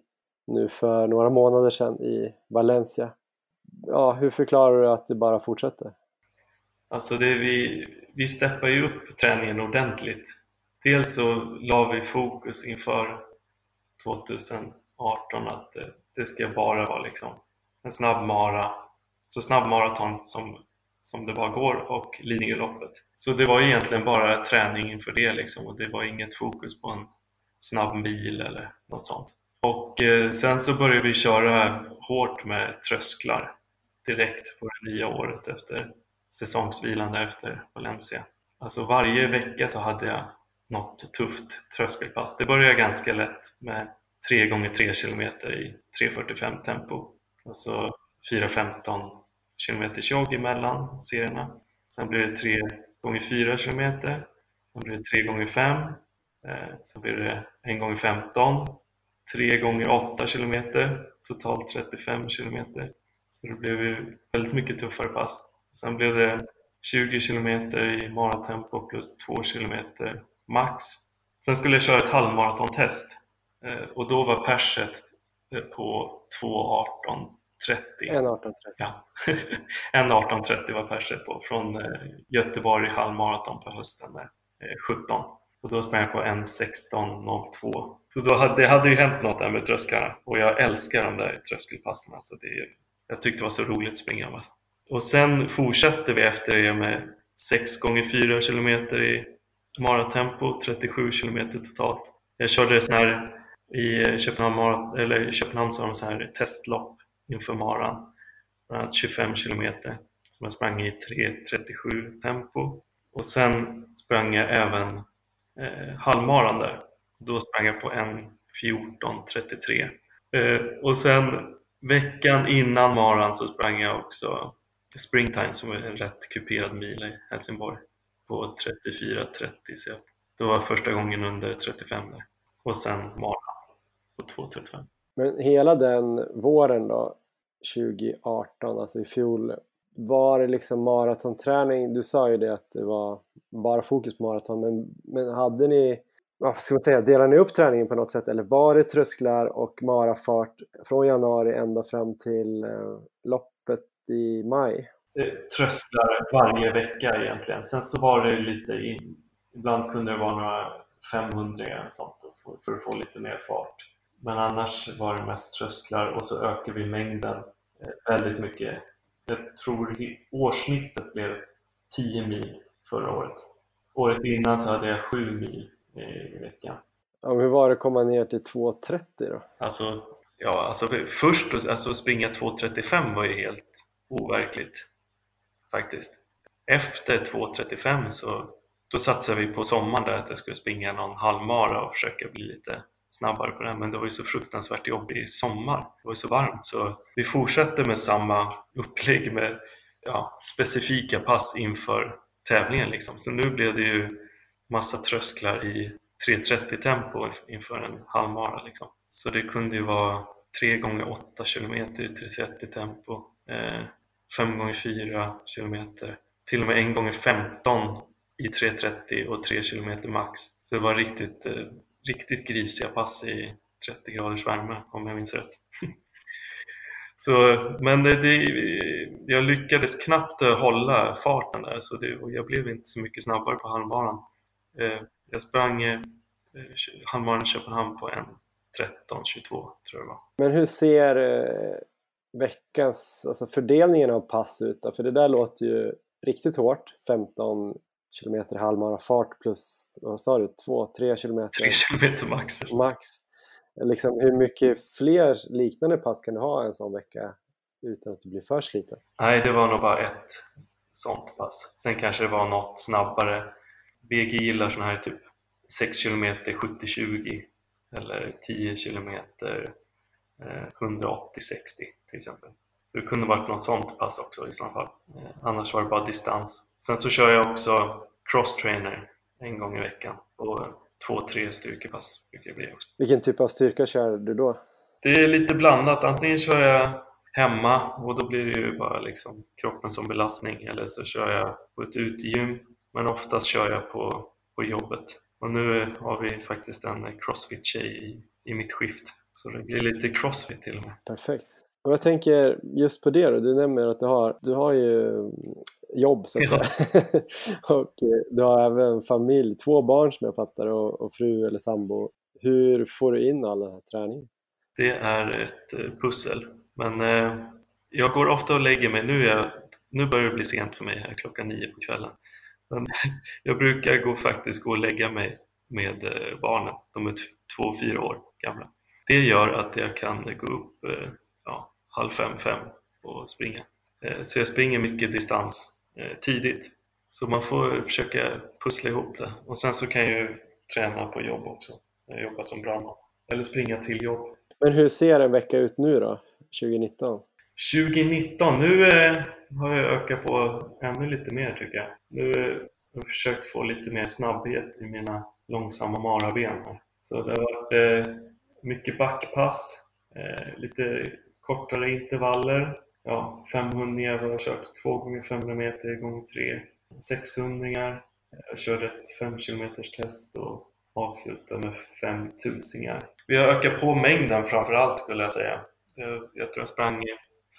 nu för några månader sedan i Valencia. Ja, hur förklarar du att det bara fortsätter? Alltså det vi, vi steppar ju upp träningen ordentligt. Dels så la vi fokus inför 2018 att eh, det, ska bara vara liksom en snabb mara, så snabb maraton som, som det bara går och Lidingöloppet. Så det var egentligen bara träning inför det liksom och det var inget fokus på en snabb mil eller något sånt. Och eh, sen så började vi köra hårt med trösklar direkt på det nya året efter säsongsvilande efter Valencia. Alltså varje vecka så hade jag något tufft tröskelpass. Det började ganska lätt med 3 gånger 3 km i 3.45 tempo. Och så 4.15 km jogg emellan serierna. Sen blev det 3 gånger 4 km. Sen blev det 3 gånger 5. Eh, sen blev det 1 gånger 15. 3 gånger 8 km. Totalt 35 km. Så det blev väldigt mycket tuffare pass. Sen blev det 20 km i maratempo plus 2 km max. Sen skulle jag köra ett halvmaratontest eh, och då var perset eh, på 2.18.30. 1.18.30. Ja. (laughs) 1.18.30 var perset på från eh, Göteborg halvmaraton på hösten där, 17. Och då sprang jag på 1.16.02. Så då hade, det hade ju hänt något där med trösklarna och jag älskar de där tröskelpassen. Alltså det, jag tyckte det var så roligt att springa. Alltså. Och sen fortsatte vi efter det med 6 gånger 4 km i maratempo, 37 km totalt. Jag körde så här i Köpenhamn, eller i Köpenhamn så har de så här testlopp inför maran, bland annat 25 km som jag sprang i 3.37 tempo. Och sen sprang jag även eh, halvmaran där. Då sprang jag på 1.14.33. Eh, och sen veckan innan maran så sprang jag också Springtime som är en rätt kuperad mil i Helsingborg på 34.30 så det var första gången under 35 där. och sen Mara på 2.35. Men hela den våren då 2018, alltså i fjol var det liksom maratonträning? Du sa ju det att det var bara fokus på maraton men, men hade ni vad ska man säga, delar ni upp träningen på något sätt eller var det trösklar och marafart från januari ända fram till eh, loppet i maj? Trösklar varje vecka egentligen. Sen så var det lite, in, ibland kunde det vara några 500 och sånt för att få lite mer fart. Men annars var det mest trösklar och så ökar vi mängden eh, väldigt mycket. Jag tror årssnittet blev 10 mil förra året. Året innan så hade jag 7 mil i veckan. Ja, hur var det att komma ner till 2.30 då? Alltså, ja, alltså först alltså springa 2.35 var ju helt overkligt faktiskt. Efter 2.35 så då satsade vi på sommaren där att jag skulle springa någon halvmara och försöka bli lite snabbare på den men det var ju så fruktansvärt jobbigt i sommar. Det var ju så varmt så vi fortsatte med samma upplägg med ja, specifika pass inför tävlingen liksom. Så nu blev det ju massa trösklar i 3.30 tempo inför en halvmara liksom. Så det kunde ju vara 3 gånger 8 km i 3.30 tempo. Eh, 5 gånger 4 kilometer, till och med 1 gånger 15 i 3.30 och 3 kilometer max. Så det var riktigt, eh, riktigt grisiga pass i 30 graders värme om jag minns rätt. (laughs) Så, men det, det, jag lyckades knappt hålla farten där så det, jag blev inte så mycket snabbare på halmbanan. Eh, jag sprang eh, i Köpenhamn på en 13.22 tror jag det var. Men hur ser eh, veckans, alltså fördelningen av pass ut? För det där låter ju riktigt hårt, 15 kilometer halvmarafart plus, vad sa du, 2-3 kilometer? 3 kilometer max. Max. Liksom, hur mycket fler liknande pass kan du ha en sån vecka utan att du blir för sliten? Nej, det var nog bara ett sånt pass. Sen kanske det var något snabbare. BG gillar sådana här typ 6 km 70-20 eller 10 km 180-60 till exempel. Så det kunde varit något sånt pass också i sådana fall. Eh, annars var det bara distans. Sen så kör jag också cross-trainer en gång i veckan och två, tre styrkepass brukar det bli också. Vilken typ av styrka kör du då? Det är lite blandat. Antingen kör jag hemma och då blir det ju bara liksom kroppen som belastning eller så kör jag på ett utegym men oftast kör jag på, på jobbet. Och nu har vi faktiskt en crossfit-tjej i, i mitt skift så det blir lite crossfit till och med. Perfekt. Och jag tänker just på det då, du nämner att du har, du har ju jobb så att Ja. säga. (laughs) och eh, du har även familj, två barn som jag fattar och, och fru eller sambo. Hur får du in all den här träningen? Det är ett eh, pussel. Men eh, jag går ofta och lägger mig. Nu, jag, nu börjar det bli sent för mig här klockan nio på kvällen. Men (laughs) jag brukar gå, faktiskt gå och lägga mig med eh, barnen. De är två och fyra år gamla. Det gör att jag kan gå upp eh, ja, halv fem, fem och springa. Eh, så jag springer mycket distans eh, tidigt. Så man får försöka pussla ihop det. Och sen så kan jag ju träna på jobb också. Jag jobbar som brandman. Eller springa till jobb. Men hur ser en vecka ut nu då, 2019? 2019, nu har jag ökat på ännu lite mer tycker jag. Nu har jag försökt få lite mer snabbhet i mina långsamma maraben. Så det har varit mycket backpass, eh, lite kortare intervaller. Ja, 500 har jag kört 2 gånger 500 meter gånger 3 600 Jag körde ett 5 km test och avslutade med 5000 Vi har ökat på mängden framför allt skulle jag säga. Jag, jag tror jag sprang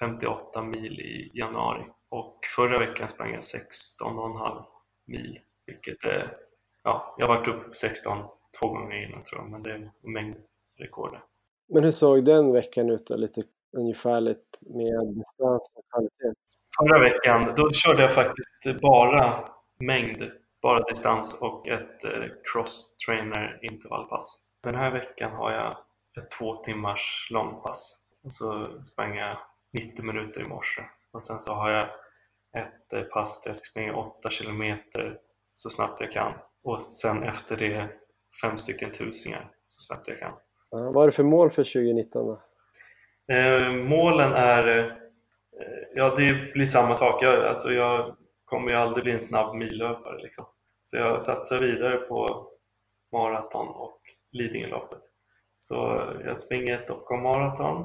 58 mil i januari och förra veckan sprang jag 16,5 mil vilket är, ja, jag har varit upp 16 två gånger innan tror jag men det är mängden mängdrekordet. Men hur såg den veckan ut då, lite ungefärligt med distans och kvalitet? Förra veckan då körde jag faktiskt bara mängd, bara distans och ett eh, cross-trainer intervallpass. Den här veckan har jag ett två timmars långpass och så sprang jag 90 minuter i morse och sen så har jag ett eh, pass där jag ska springa 8 kilometer så snabbt jag kan och sen efter det fem stycken tusingar så snabbt jag kan. Vad är det för mål för 2019 då? Eh, målen är, eh, ja det blir samma sak. Jag, alltså jag kommer ju aldrig bli en snabb millöpare liksom. Så jag satsar vidare på maraton och Lidingöloppet. Så jag springer Stockholm Marathon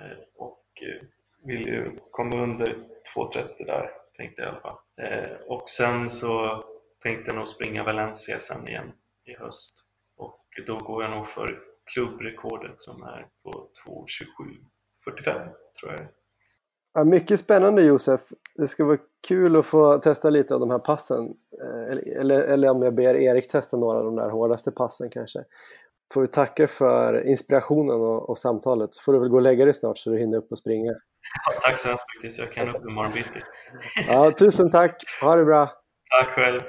eh, och eh, vill ju komma under 2.30 där, tänkte jag i alla fall. Eh, och sen så tänkte jag nog springa Valencia sen igen i höst. Och då går jag nog för klubbrekordet som är på 2.27.45 tror jag. Ja, mycket spännande Josef. Det ska vara kul att få testa lite av de här passen. Eh, Eller, eller, eller om jag ber Erik testa några av de där hårdaste passen kanske. Får vi tacka för inspirationen och, och samtalet. Så får du väl gå och lägga dig snart så du hinner upp och springa. Ja, tack så hemskt mycket så jag kan upp imorgon bitti. Ja, tusen tack. Ha det bra. Tack själv.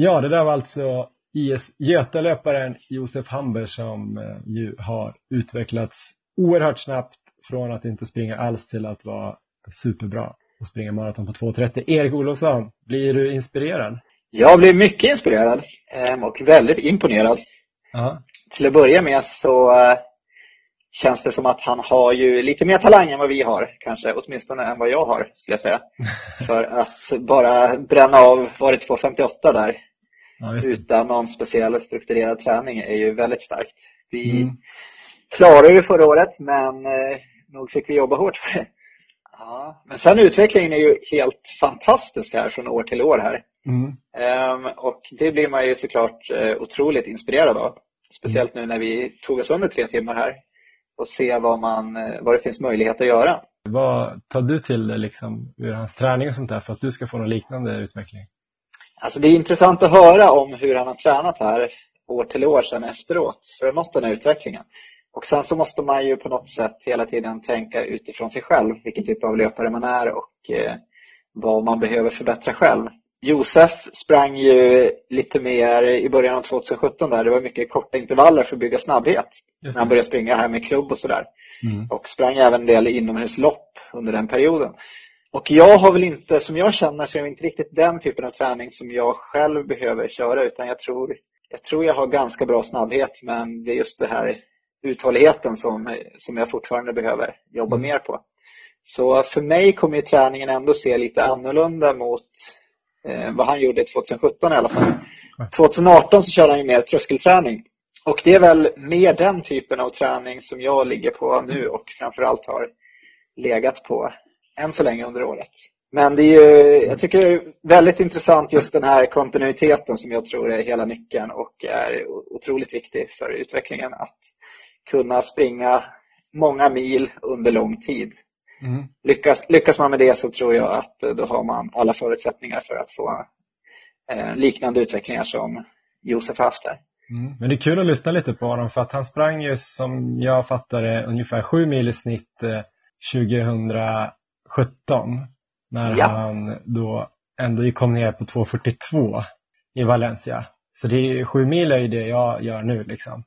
Ja, det där var alltså IS Götalöparen Josef Hamber som eh, ju har utvecklats oerhört snabbt från att inte springa alls till att vara superbra och springa maraton på 2.30. Erik Olofsson, blir du inspirerad? Jag blev mycket inspirerad eh, och väldigt imponerad. Ja, Till att börja med så eh, känns det som att han har ju lite mer talang än vad vi har, kanske åtminstone än vad jag har, skulle jag säga. (laughs) För att bara bränna av, var det 2.58 där, ja utan någon speciell strukturerad träning är ju väldigt starkt. Vi, Mm. klarade det förra året, men eh, nog fick vi jobba hårt för det. Ja, men sen utvecklingen är ju helt fantastisk här från år till år här. Mm. Um, och det blir man ju såklart uh, otroligt inspirerad av. Speciellt nu när vi tog oss under tre timmar här och se vad, man, uh, vad det finns möjlighet att göra. Vad tar du till liksom, ur hans träning och sånt där för att du ska få någon liknande utveckling? Alltså det är intressant att höra om hur han har tränat här år till år sedan efteråt för att nått den här utvecklingen. Och sen så måste man ju på något sätt hela tiden tänka utifrån sig själv, vilken typ av löpare man är och eh, vad man behöver förbättra själv. Josef sprang ju lite mer i början av 2017 där. Det var mycket korta intervaller för att bygga snabbhet. När han började springa här med klubb och sådär. Mm. Och sprang även en del inomhuslopp under den perioden. Och jag har väl inte, som jag känner, så är det inte riktigt den typen av träning som jag själv behöver köra. Utan jag tror, jag tror jag har ganska bra snabbhet. Men det är just det här uthålligheten som, som jag fortfarande behöver jobba mm. mer på. Så för mig kommer ju träningen ändå se lite annorlunda mot eh, vad han gjorde 2017 i alla fall. 2018 så körde han ju mer tröskelträning. Och det är väl mer den typen av träning som jag ligger på nu och framförallt har legat på än så länge under året. Men det är ju, jag tycker det är väldigt intressant just den här kontinuiteten som jag tror är hela nyckeln och är otroligt viktig för utvecklingen. Att kunna springa många mil under lång tid. Mm. Lyckas, lyckas man med det så tror jag att eh, då har man alla förutsättningar för att få eh, liknande utvecklingar som Josef haft där. Mm. Men det är kul att lyssna lite på honom för att han sprang ju som jag fattade ungefär sju mil i snitt eh, 2017 när ja. han då ändå kom ner på 2.42 i Valencia. Så det är, sju mil är ju det jag gör nu liksom.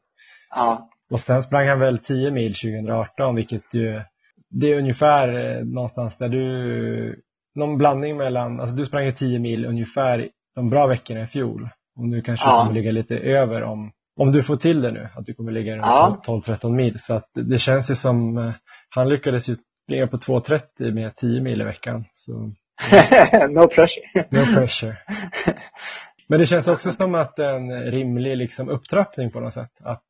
Ja. Och sen sprang han väl 10 mil 2018 vilket ju det är ungefär eh, någonstans där du någon blandning mellan, alltså du sprang 10 mil ungefär de bra veckorna i fjol och nu kanske ja. du kommer ligga lite över om, om du får till det nu, att du kommer ligga runt ja. 12-13 mil så att det känns ju som eh, han lyckades ju springa på 2.30 med 10 mil i veckan. Så, (laughs) no pressure. no pressure. Men det känns också som att en rimlig liksom, upptrappning på något sätt. Att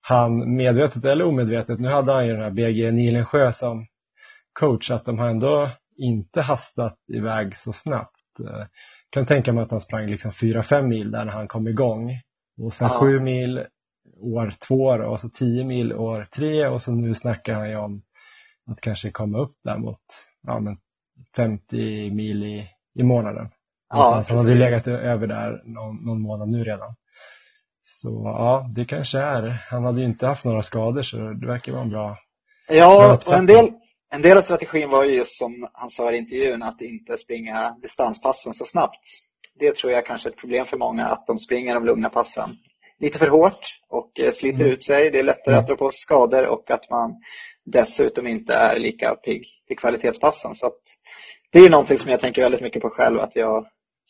han medvetet eller omedvetet, nu hade han ju den här BG Nilensjö som coach, att de har ändå inte hastat iväg så snabbt. Jag kan tänka mig att han sprang liksom 4-5 mil där när han kom igång. Och sen ja. 7 mil år två och så 10 mil år tre och så nu snackar han ju om att kanske komma upp där mot ja, men 50 mil i, i månaden. Ja, han hade legat över där någon, någon månad nu redan. Så ja, det kanske är. Han hade ju inte haft några skador så det verkar vara en bra Ja, och en del, en del av strategin var ju just som han sa i intervjun att inte springa distanspassen så snabbt. Det tror jag kanske är ett problem för många att de springer de lugna passen lite för hårt och eh, sliter mm. ut sig. Det är lättare mm. att dra på skador och att man dessutom inte är lika pigg till kvalitetspassen. Så det är någonting som jag tänker väldigt mycket på själv att jag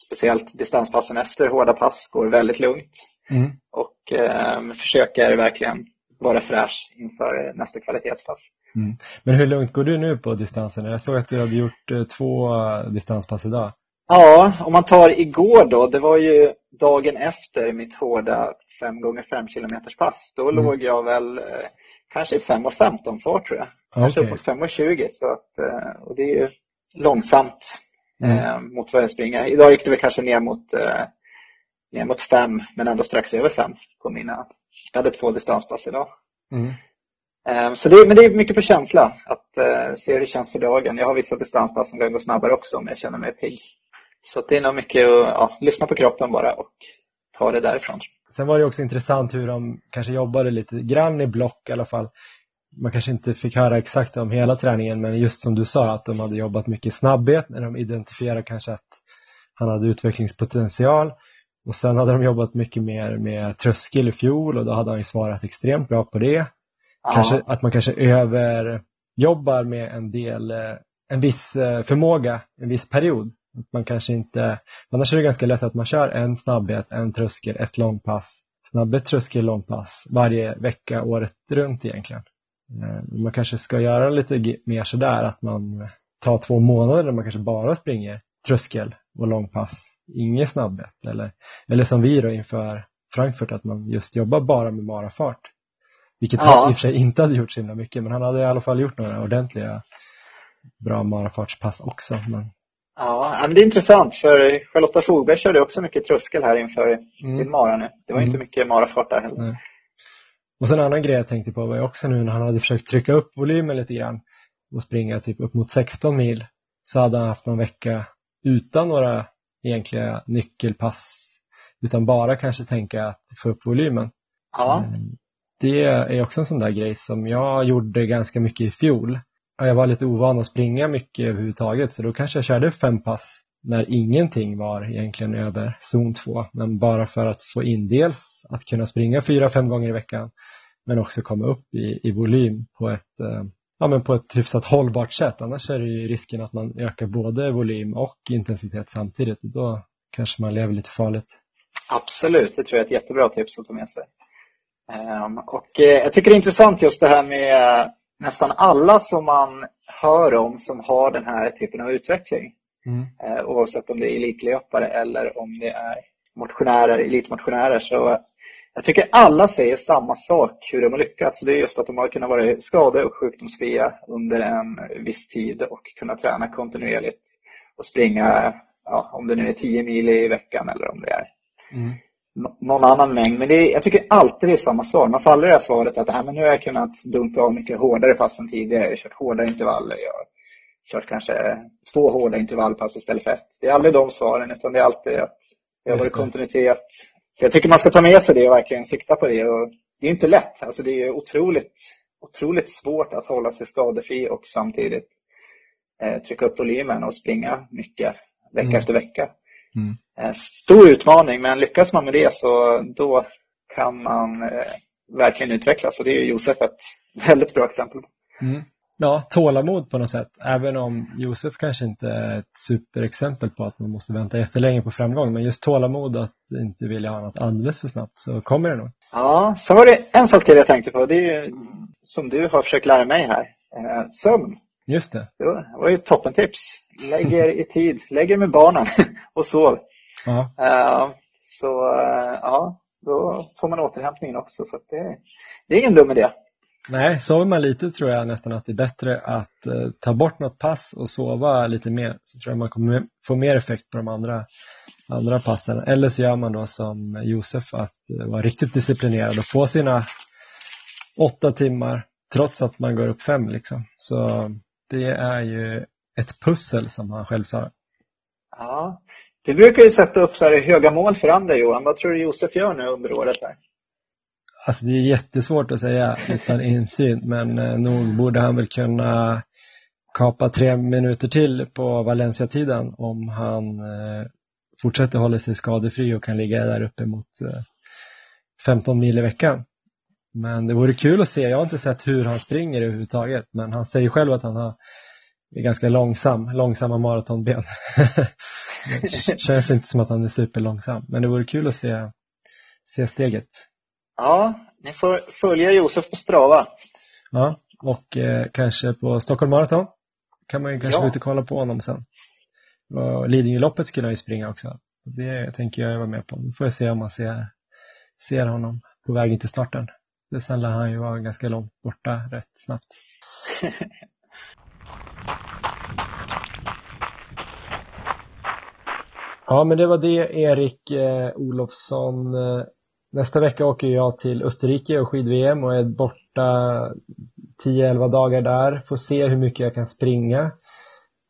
speciellt distanspassen efter hårda pass går väldigt lugnt. Mm. Och eh, försöker verkligen vara fräsch inför nästa kvalitetspass. Mm. Men hur lugnt går du nu på distansen? Jag såg att du hade gjort eh, två distanspass idag. Ja, om man tar igår då, det var ju dagen efter mitt hårda 5 gånger 5 km pass. Då mm. låg jag väl eh, kanske i 5.15 fart tror jag. Kanske okay. uppåt 5.20 så att, eh, och det är ju långsamt mm. eh, mot vad jag springer. Idag gick det väl kanske ner mot eh, ner mot fem men ändå strax över fem på mina. Jag hade två distanspass idag. Mm. Eh, så det, men det är mycket på känsla att eh, se hur det känns för dagen. Jag har vissa distanspass som kan gå snabbare också om jag känner mig pigg. Så det är nog mycket att ja, lyssna på kroppen bara och ta det därifrån. Sen var det också intressant hur de kanske jobbade lite grann i block i alla fall. Man kanske inte fick höra exakt om hela träningen men just som du sa att de hade jobbat mycket snabbhet när de identifierade kanske att han hade utvecklingspotential och sen hade de jobbat mycket mer med tröskel i fjol och då hade han ju svarat extremt bra på det. Kanske, att man kanske överjobbar med en del, eh, en viss eh, förmåga, en viss period. Man kanske inte, annars är det ganska lätt att man kör en snabbhet, en tröskel, ett långpass, snabbhet, tröskel, långpass varje vecka året runt egentligen. Eh, man kanske ska göra lite mer sådär att man tar två månader där man kanske bara springer tröskel och långpass, ingen snabbhet. Eller, eller som vi då inför Frankfurt att man just jobbar bara med marafart. Vilket ja. han i och för sig inte hade gjort så himla mycket, men han hade i alla fall gjort några ordentliga bra marafartspass också. Men... Ja, men det är intressant för Charlotta Fogberg körde också mycket tröskel här inför mm. sin mara nu. Det var mm. inte mycket marafart där heller. Nej. Och sen en annan grej jag tänkte på var ju också nu när han hade försökt trycka upp volymen lite grann och springa typ upp mot 16 mil så hade han haft någon vecka utan några egentliga nyckelpass utan bara kanske tänka att få upp volymen. Ja. Det är också en sån där grej som jag gjorde ganska mycket i fjol. Jag var lite ovan att springa mycket överhuvudtaget så då kanske jag körde fem pass när ingenting var egentligen över zon 2. Men bara för att få in dels att kunna springa fyra, fem gånger i veckan men också komma upp i, i volym på ett, eh, ja, men på ett hyfsat hållbart sätt. Annars är det ju risken att man ökar både volym och intensitet samtidigt. Då kanske man lever lite farligt. Absolut, det tror jag är ett jättebra tips att ta med sig. Um, och eh, jag tycker det är intressant just det här med nästan alla som man hör om som har den här typen av utveckling. Mm. Eh, oavsett om det är elitlöpare eller om det är motionärer, elitmotionärer. Så jag tycker alla säger samma sak hur de har lyckats. Det är just att de har kunnat vara skade och sjukdomsfria under en viss tid och kunna träna kontinuerligt och springa, ja, om det nu är 10 mil i veckan eller om det är mm. Någon annan mängd. Men det är, jag tycker alltid det är samma svar. Man faller i det här svaret att äh, men nu har jag kunnat dunka av mycket hårdare pass än tidigare. Jag har kört hårdare intervaller. Jag har kört kanske två hårda intervallpass istället för ett. Det är aldrig de svaren utan det är alltid att jag har varit kontinuitet. Så jag tycker man ska ta med sig det och verkligen sikta på det. Och det är inte lätt. Alltså det är otroligt, otroligt svårt att hålla sig skadefri och samtidigt eh, trycka upp volymen och springa mycket vecka mm. efter vecka. Mm. Eh, stor utmaning, men lyckas man med det så då kan man eh, verkligen utvecklas. Och det är Josef ett (laughs) väldigt bra exempel. Mm. Ja, tålamod på något sätt. Även om Josef kanske inte är ett superexempel på att man måste vänta jättelänge på framgång. Men just tålamod att inte vilja ha något alldeles för snabbt så kommer det nog. Ja, så var det en sak till jag tänkte på. Det är som du har försökt lära mig här. Eh, sömn. Just det. Det var ju ett toppentips. Lägg er i tid, lägg er med barnen (laughs) och sov. Ja. Uh, så uh, ja, då får man återhämtningen också. Så det, det är ingen dum idé. Nej, sover man lite tror jag nästan att det är bättre att uh, ta bort något pass och sova lite mer. Så tror jag man kommer få mer effekt på de andra, andra passen. Eller så gör man då som Josef, att vara riktigt disciplinerad och få sina åtta timmar trots att man går upp fem. Liksom. Så det är ju ett pussel som han själv sa. Ja, du brukar ju sätta upp så här höga mål för andra Johan. Vad tror du Josef gör nu under året här? Alltså det är jättesvårt att säga utan insyn men eh, nog borde han väl kunna kapa tre minuter till på Valencia-tiden om han eh, fortsätter hålla sig skadefri och kan ligga där uppe mot eh, 15 mil i veckan. Men det vore kul att se. Jag har inte sett hur han springer överhuvudtaget men han säger själv att han har är ganska långsam, långsamma maratonben. det (laughs) känns inte som att han är superlångsam, men det vore kul att se, se steget. Ja, ni får följa Josef på Strava. Ja, och eh, kanske på Stockholm Marathon kan man ju kanske ja. ut och kolla på honom sen. Lidingöloppet skulle han ju springa också. Det tänker jag vara med på. Då får jag se om man ser, ser honom på vägen till starten. Det sen lär han ju vara ganska långt borta rätt snabbt. (laughs) Ja, men det var det Erik eh, Olofsson. Eh, nästa vecka åker jag till Österrike och skid-VM och är borta 10-11 dagar där. Får se hur mycket jag kan springa.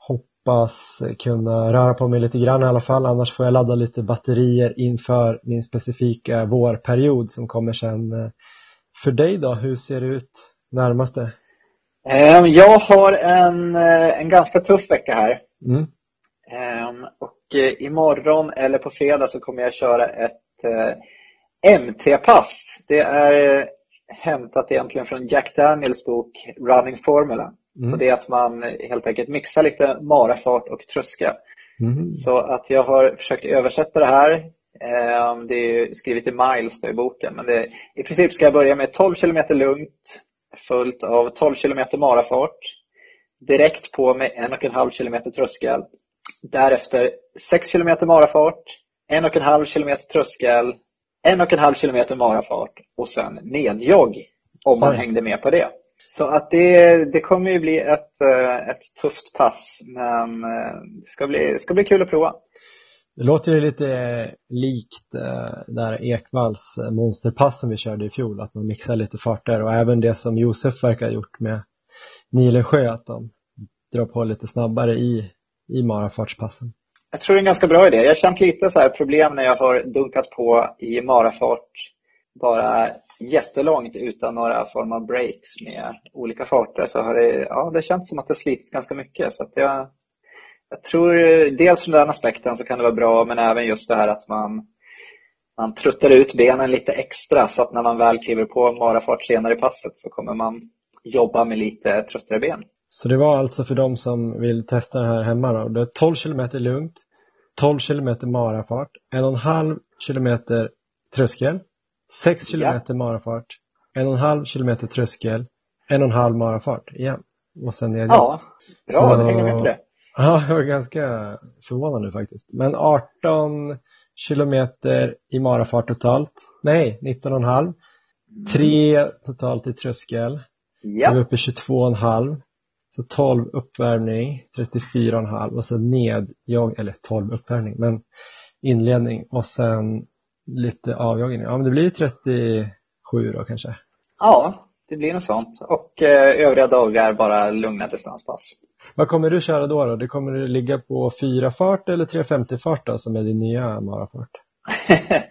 Hoppas kunna röra på mig lite grann i alla fall. Annars får jag ladda lite batterier inför min specifika vårperiod som kommer sen. Eh, för dig då, hur ser det ut närmaste? Ehm, jag har en, eh, en ganska tuff vecka här. Mm. Ehm, och Eh, imorgon eller på fredag så kommer jag köra ett eh, MT-pass. Det är eh, hämtat egentligen från Jack Daniels bok Running Formula. Mm. Och det är att man helt enkelt mixar lite marafart och tröska. Mm. Så att jag har försökt översätta det här. Det är skrivet i miles i boken. Men det, i princip ska jag börja med 12 km lugnt följt av 12 km marafart. Direkt på med 1,5 km tröskel Därefter 6 km marafart, 1,5 km tröskel, 1,5 km marafart och sen nedjogg om man Oj. hängde med på det. Så att det, det kommer ju bli ett, eh, ett tufft pass, men eh, det ska bli, det ska bli kul att prova. Det låter ju lite eh, likt där Ekvalls eh, monsterpassen vi körde i fjol, att man mixar lite farter och även det som Josef verkar ha gjort med Nilensjö, att de drar på lite snabbare i, i marafartspassen. Jag tror det är en ganska bra idé. Jag har känt lite så här problem när jag har dunkat på i marafart bara jättelångt utan några form av breaks med olika farter så har det, ja, det känts som att det slitit ganska mycket. Så att jag, jag tror dels från den aspekten så kan det vara bra men även just det här att man, man truttar ut benen lite extra så att när man väl kliver på marafart senare i passet så kommer man jobba med lite tröttare ben. Så det var alltså för de som vill testa det här hemma då. Det är 12 kilometer lugnt, 12 kilometer marafart, en och en halv kilometer tröskel, 6 Ja. kilometer marafart, en och en halv kilometer tröskel, en och en halv marafart igen. Och sen ner Ja, bra, Så- du hänger med på det. (laughs) Ja, jag var ganska förvånad nu faktiskt. Men 18 kilometer i marafart totalt. Nej, 19,5. Tre totalt i tröskel. Då är vi Ja, uppe i 22,5. Så 12 uppvärmning, 34,5 och sen ned, jag, eller 12 uppvärmning, men inledning och sen lite avjagning. Ja, men det blir 37 då kanske. ja, det blir något sånt. Och eh, övriga dagar bara lugna distanspass. Vad kommer du köra då? då? Det kommer du ligga på 4 fart eller 350 fart då, som är din nya marafart? (laughs)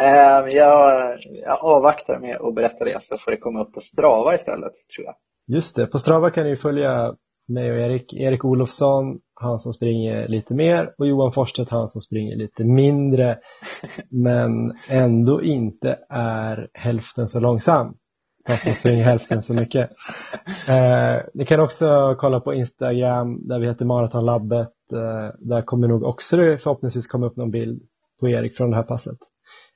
Eh, jag, jag avvaktar med att berätta det så får det komma upp på Strava istället tror jag. Just det, på Strava kan ni följa mig och Erik. Erik Olofsson, han som springer lite mer och Johan Forsstedt, han som springer lite mindre (laughs) men ändå inte är hälften så långsam fast han springer hälften så mycket. Eh, ni kan också kolla på Instagram där vi heter Maratonlabbet. Eh, där kommer nog också det förhoppningsvis komma upp någon bild på Erik från det här passet.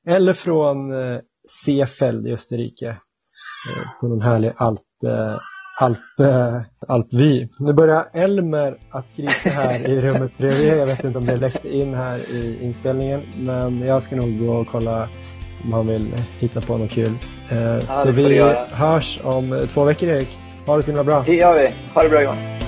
Eller från eh, Seefeld i Österrike eh, på någon härlig alp, alp, eh, alpvy. Nu börjar Elmer att skrika här i rummet bredvid. Jag vet inte om det läckte in här i inspelningen men jag ska nog gå och kolla om han vill hitta på något kul. Eh, så får du vi göra. hörs om två veckor Erik. Ha det så himla bra. Det gör vi. Ha det bra Johan.